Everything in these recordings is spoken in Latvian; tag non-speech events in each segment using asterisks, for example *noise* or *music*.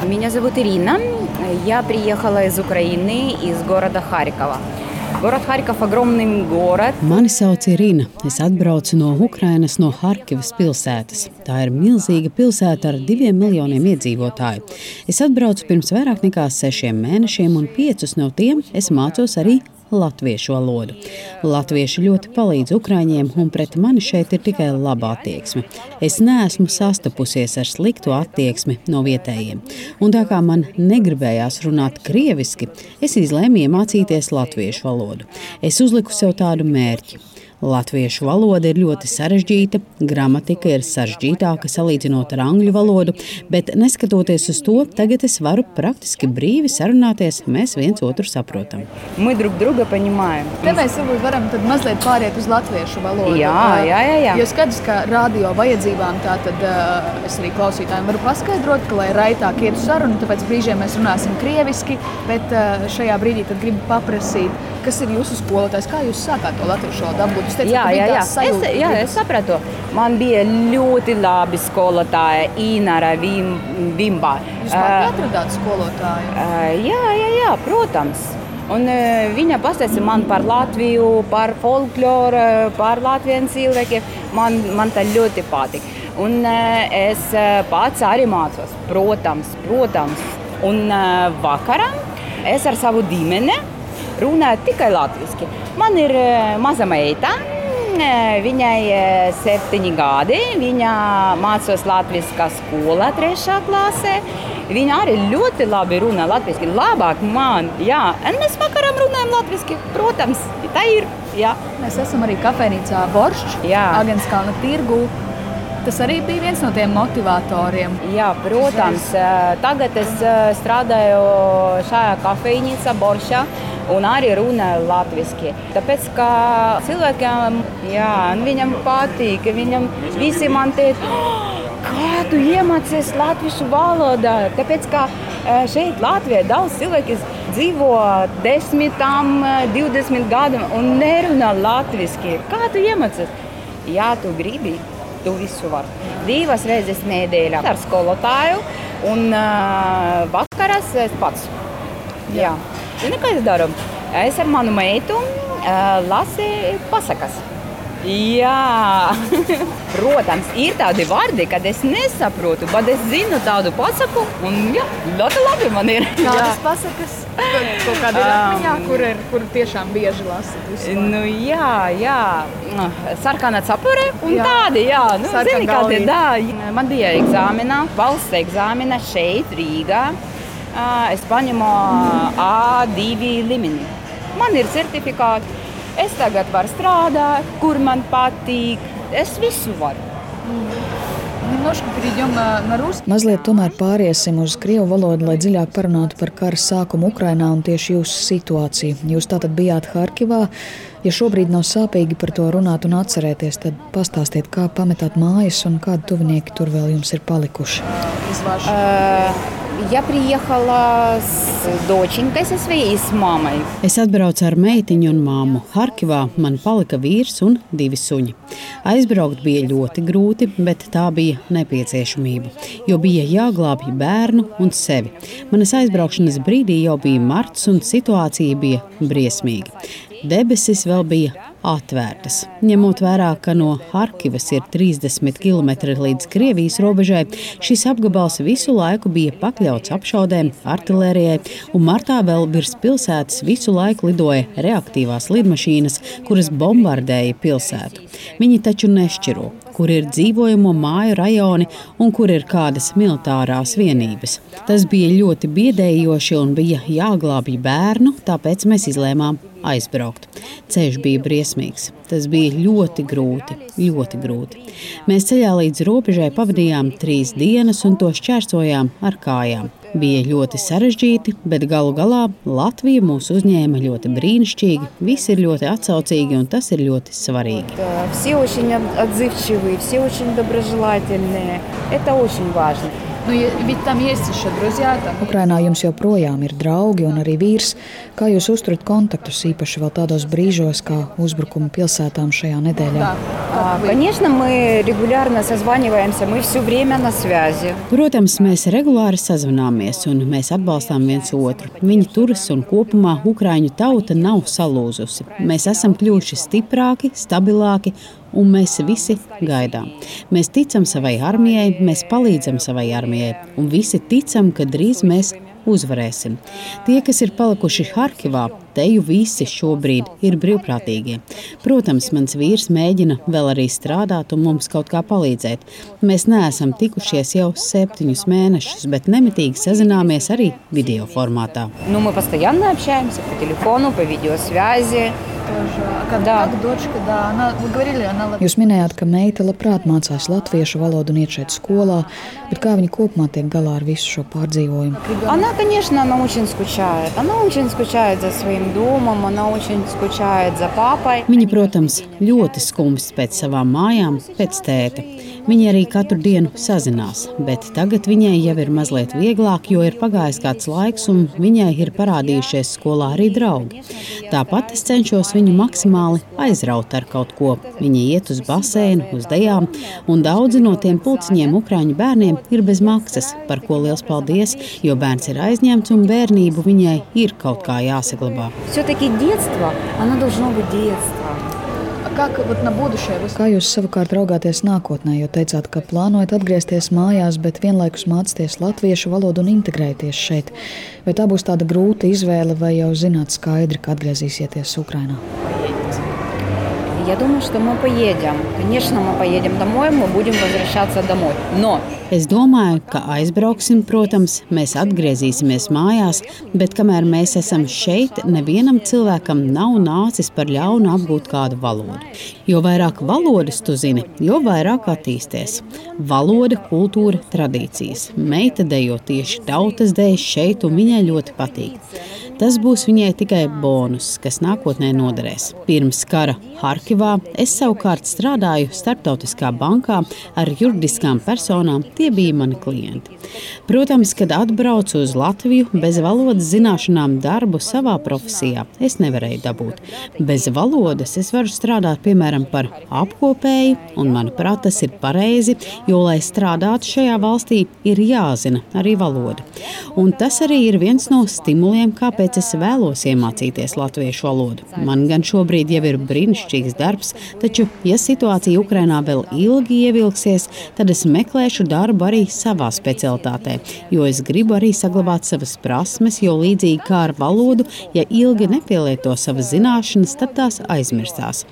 Меня зовут Ирина. Я приехала из Украины, из города Харькова. Город Харьков – огромный город. Mani sauc Irina. Es atbraucu no Ukrainas, no Harkivas pilsētas. Tā ir milzīga pilsēta ar diviem miljoniem iedzīvotāju. Es atbraucu pirms vairāk nekā sešiem mēnešiem, un piecus no tiem es mācos arī latviešu valodu. Latvieši ļoti palīdz Ukraiņiem, un pret mani šeit ir tikai laba attieksme. Es neesmu sastapusies ar sliktu attieksmi no vietējiem. Un tā kā man negribējās runāt krieviski, es izlēmu iemācīties latviešu valodu. Es uzliku sev tādu mērķi Latviešu valoda ir ļoti sarežģīta, gramatika ir sarežģītāka salīdzinot ar angļu valodu, bet neskatoties uz to, tagad es varu praktiski brīvi sarunāties, mēs viens otru saprotam. Mēs drug druga paņemājam. Te mēs varbūt varam tad mazliet pāriet uz latviešu valodu. Jā, jā, jā. jā. Jo skaidrs, ka radio vajadzībām tā tad es arī klausītājiem varu paskaidrot, ka, lai raitāk iet uz sarunu, tāpēc brīžiem mēs runāsim krieviski, bet šajā brīdī tad gribu paprasīt, kas ir jūsu skolotājs, kā jūs sākāt to latviešu valodu apgūt? Jūs teicat, Jā, jā, jā. tās Es, sajūta jā, es sapratu. Man bija ļoti labi skolotāja Inara Vim, Vimba. Jūs pati atradāt skolotāju. Uh, jā, jā, jā, protams. Un, uh, viņa pastāstīja man par Latviju, par folkloru, par latviešu cilvēkiem. Man, man tā ļoti patīk. Un uh, es uh, pats arī mācos, protams, protams. Un uh, vakarā es ar savu ģimeni runāju tikai latviešu. Man ir uh, maza meita. Eh, Viņai ir septiņi gadi. Viņa mācās Latvijas skolā, trešā klasē. Viņa arī ļoti labi runā latviešu. Labāk man, jā. Un mēs vakarā runājam latviešu. Protams, tā ir. Jā. Mēs esam arī kafejnīcā Boršs. Agenskalna tirgū. Tas arī bija viens no tiem motivatoriem. Jā, protams, tagad es strādāju šajā kafejnīcā, Boršā. Un arī runāju latviešu. Tāpēc, ka cilvēkiem jā, viņam patīk, viņam visi man teica, "Oh, kā tu iemācījies latviešu valodā. Tāpēc, ka eh, šeit Latvijā daudz cilvēku dzīvo desmitām, eh, divdesmit gadiem un nerunā latviešu. Kā tu iemācījies? Ja tu gribi, tu visu vari. Divas reizes nedēļā ar skolotāju un uh, vakaras es pats. Jā. Zini, kā es daru? Es ar manu meitu uh, lasu pasakas. Jā, *laughs* protams, ir tādi vārdi, kad es nesaprotu, bet es zinu tādu pasaku, un jā, ļoti labi man ir. Kādas pasakas? Kaut kāda ir atmiņā, Um, kur, ir, kur tiešām bieži lasīt. Nu, jā, jā, sarkana cepure un Jā. tādi, jā, nu, Sarkan zini, kādi, tā. Man bija eksāmena, valsts eksāmena šeit, Rīgā es paņemu A2 līmeni. Man ir certifikāti. Es tagad varu strādāt, kur man patīk. Es visu varu. Mazliet tomēr pāriesim uz krievu valodu, lai dziļāk parunātu par kara sākumu Ukrajinā un tieši jūsu situāciju. Jūs tātad bijāt Harkivā. Ja šobrīd nav sāpīgi par to runāt un atcerēties, tad pastāstiet, kā pametāt mājas un kādi tuvinieki tur vēl jums ir palikuši. Uh, Я приехала с доченькой со своей, с мамой. Es atbraucu ar meitiņu un māmu. Harkivā man palika vīrs un divi suņi. Aizbraukt bija ļoti grūti, bet tā bija nepieciešamība, jo bija jāglābj bērnu un sevi. Manas aizbraukšanas brīdī jau bija marts, un situācija bija briesmīga. Debesis vēl bija atvērtas. Ņemot vērā, ka no Harkivas ir 30 km līdz Krievijas robežai, šis apgabals visu laiku bija pakļauts apšaudēm, artērijai, un martā vēl virs pilsētas visu laiku lidoja reaktīvās lidmašīnas, kuras bombardēja pilsētu. Viņi taču nešķiro, kur ir dzīvojamo māju rajoni un kur ir kādas militārās vienības. Tas bija ļoti biedējoši un bija jāglābj bērnu, tāpēc mēs izlēmām aizbraukt. Ceļš bija briesmīgs. Tas bija ļoti grūti, ļoti grūti. Mēs ceļā līdz robežai pavadījām trīs dienas un to šķērsojām ar kājām. Bija ļoti sarežģīti, bet galu galā Latvija mūs uzņēma ļoti brīnišķīgi. Visi ir ļoti atsaucīgi, un tas ir ļoti svarīgi. Visi ļoti atzīvčīvi, visi ļoti dobrožēlētini. Tas ir ļoti svarīgi. Nu, ja Ukrainā druzjā... jums joprojām ir draugi un arī vīrs. Kā jūs uzturat kontaktus īpaši vēl tādos brīžos, kā uzbrukuma pilsētām šajā nedēļā? Protams, mēs regulāri sazvanāmies un mēs atbalstām viens otru. Viņi turas un kopumā Ukrāņu tauta nav salūzusi. Mēs esam kļuvuši stiprāki, stabilāki un mēs visi gaidām. Mēs ticam savai armijai, mēs palīdzam savai armijai un visi ticam, ka drīz mēs uzvarēsim. Tie, kas ir palikuši Harkivā, teju visi šobrīd ir brīvprātīgie. Protams, mans vīrs mēģina vēl arī strādāt un mums kaut kā palīdzēt. Mēs neesam tikušies jau septiņus mēnešus, bet nemitīgi sazināmies arī video formātā. Ну, мы постоянно общаемся по телефону, по видеосвязи. тоже. А как, Да. как дочка, да, она, вы говорили, она лат- Jūs minējāt, ka meita labprāt mācās latviešu valodu un iet šeit skolā, bet kā viņa kopumā tiek galā ar visu šo pārdzīvojumu? Она, конечно, она очень скучает. Она очень скучает за своим Viņa, protams, ļoti skumjas pēc savām mājām, pēc tēta. Viņa arī katru dienu sazinās, bet tagad viņai jau ir mazliet vieglāk, jo ir pagājis kāds laiks, un viņai ir parādījušies skolā arī draugi. Tāpat es cenšos viņu maksimāli aizraut ar kaut ko. Viņi iet uz basēnu, uz dejām, un daudzi no tiem pulciņiem ukrāņu bērniem ir bez maksas, par ko liels paldies, jo bērns ir aizņemts un bērnību viņai ir kaut kā jāsaglabā. Все-таки детство, оно должно быть детство. А как вот на будущее вы Kā jūs savukārt raugāties nākotnē, jo teicāt, ka plānojat atgriezties mājās, bet vienlaikus mācīties latviešu valodu un integrēties šeit? Vai tā būs tāda grūta izvēle, vai jau zināt skaidri, ka atgriezīsieties Ukrajinā? Я думаю, что мы поедем. Конечно, мы поедем домой, мы будем возвращаться домой. Но Es domāju, ka aizbrauksim, protams, mēs atgriezīsimies mājās, bet kamēr mēs esam šeit, nevienam cilvēkam nav nācis par ļaunu apgūt kādu valodu. Jo vairāk valodas tu zini, jo vairāk attīsties. Valoda, kultūra, tradīcijas. Meita dejo tieši tautas dēļ šeit, un viņai ļoti patīk. Tas būs viņai tikai bonus, kas nākotnē noderēs. Pirms kara Harkivā es savukārt strādāju starptautiskā bankā ar juridiskām personām. Tie bija mani klienti. Protams, kad atbraucu uz Latviju, bez valodas zināšanām darbu savā profesijā es nevarēju dabūt. Bez valodas es varu strādāt piemēram par apkopēju, un manuprāt, tas ir pareizi, jo, lai strādātu šajā valstī, ir jāzina arī valoda. Un tas arī ir viens no stimuliem, kāpēc es vēlos iemācīties latviešu valodu. Man gan šobrīd jau ir brīnišķīgs darbs, taču, ja situācija Ukrainā vēl ilgi ievilksies, tad es meklēšu darbu arī savā specialitātē, jo es gribu arī saglabāt savas prasmes, jo līdzīgi kā ar valodu, ja ilgi nepielieto savas zināšanas, tad tās aizmirstās.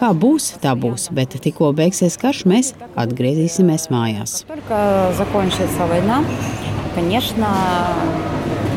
Kā būs, tā būs, bet tikko beigsies karš, mēs atgriezīsimies mājās. только закончится война, конечно,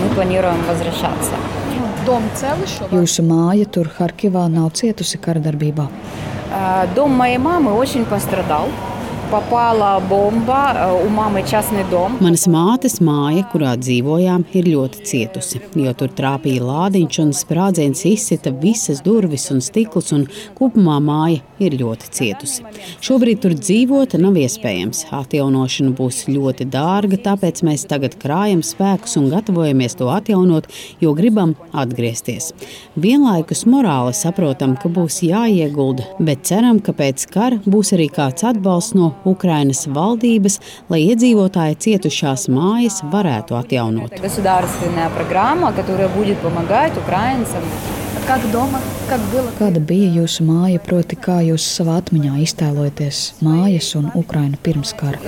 мы планируем возвращаться. ну, дом цел еще? Jūsu māja tur Harkivā nav cietusi kara darbībā. Э, Дом моей мамы очень пострадал. Попала бомба, э, у мамы частный дом. Manas mātes māja, kurā dzīvojām, ir ļoti cietusi, jo tur trāpīja lādiņš un sprādziens izsita visas durvis un stiklus, un kopumā māja ir ļoti cietusi. Šobrīd tur dzīvot nav iespējams. Atjaunošana būs ļoti dārga, tāpēc mēs tagad krājam spēkus un gatavojamies to atjaunot, jo gribam atgriezties. Vienlaikus morāli saprotam, ka būs jāiegulda, bet ceram, ka pēc kara būs arī kāds atbalsts no Ukrainas valdības, lai iedzīvotāji cietušās mājas varētu atjaunot. Это государственная программа, которая будет помогать украинцам. Как дома? Как было? Kāda bija jūsu māja, proti, kā jūs savā atmiņā iztēlojaties mājas un Ukrainu pirms kara?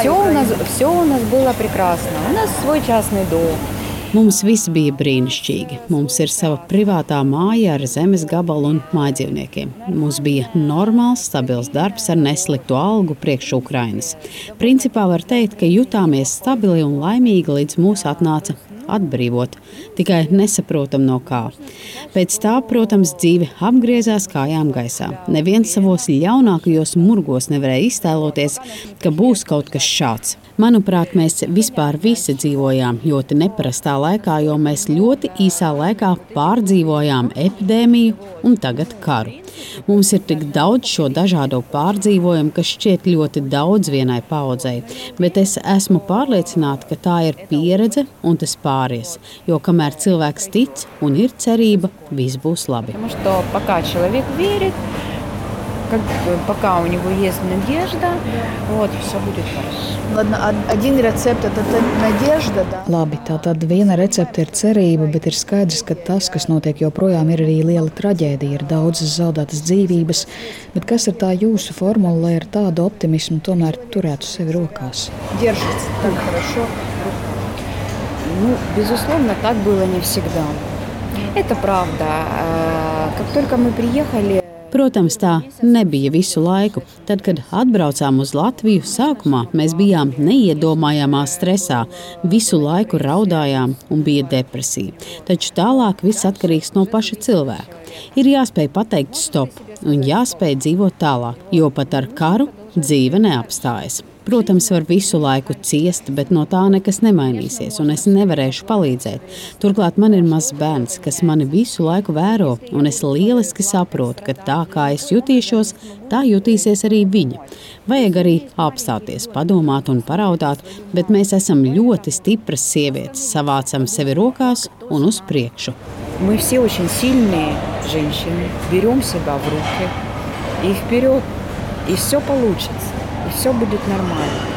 Все, у нас, все у нас было прекрасно. У нас свой частный дом. Mums viss bija brīnišķīgi. Mums ir sava privātā māja ar zemes gabalu un mājdzīvniekiem. Mums bija normāls, stabils darbs ar nesliktu algu priekš Ukrainas. Principā var teikt, ka jutāmies stabili un laimīgi līdz mūs atnāca atbrīvot, tikai nesaprotam no kā. Pēc tā, protams, dzīve apgriezās kājām gaisā. Neviens savos ļaunākajos murgos nevarēja iztēloties, ka būs kaut kas šāds. Manuprāt, mēs vispār visi dzīvojām ļoti neparastā laikā, jo mēs ļoti īsā laikā pārdzīvojām epidēmiju un tagad karu. Mums ir tik daudz šo dažādo pārdzīvojumu, kas šķiet ļoti daudz vienai paudzei, bet es esmu pārliecināta, ka tā ir pieredze un tas pāries. Jo kamēr cilvēks tic un ir cerība, viss būs labi. Как пока у него есть надежда, вот, все будет хорошо. Ладно, один рецепт это надежда, да? Labi, tā tad viena recepte ir cerība, bet ir skaidrs, ka tas, kas notiek joprojām, ir arī liela traģēdija, ir daudzas zaudētas dzīvības. Bet kas ir tā jūsu formula, lai ar tādu optimismu tomēr turētu sevi rokās? Держится так хорошо. Ну, безусловно, так было не всегда. Это правда. Как только мы приехали, Protams, tā nebija visu laiku. Tad, kad atbraucām uz Latviju, sākumā mēs bijām neiedomājamā stresā, visu laiku raudājām un bija depresija. Taču tālāk viss atkarīgs no paša cilvēka. Ir jāspēj pateikt stop un jāspēj dzīvot tālāk, jo pat ar karu dzīve neapstājas. Protams, var visu laiku ciest, bet no tā nekas nemainīsies, un es nevarēšu palīdzēt. Turklāt man ir mazs bērns, kas mani visu laiku vēro, un es lieliski saprotu, ka tā kā es jutīšos, tā jutīsies arī viņa. Vajag arī apstāties, padomāt un paraudāt, bet mēs esam ļoti stipras sievietes, savācam sevi rokās un uz priekšu. Мы все очень сильные женщины, берем себя в руки и вперед, и все получится. Все будет нормально.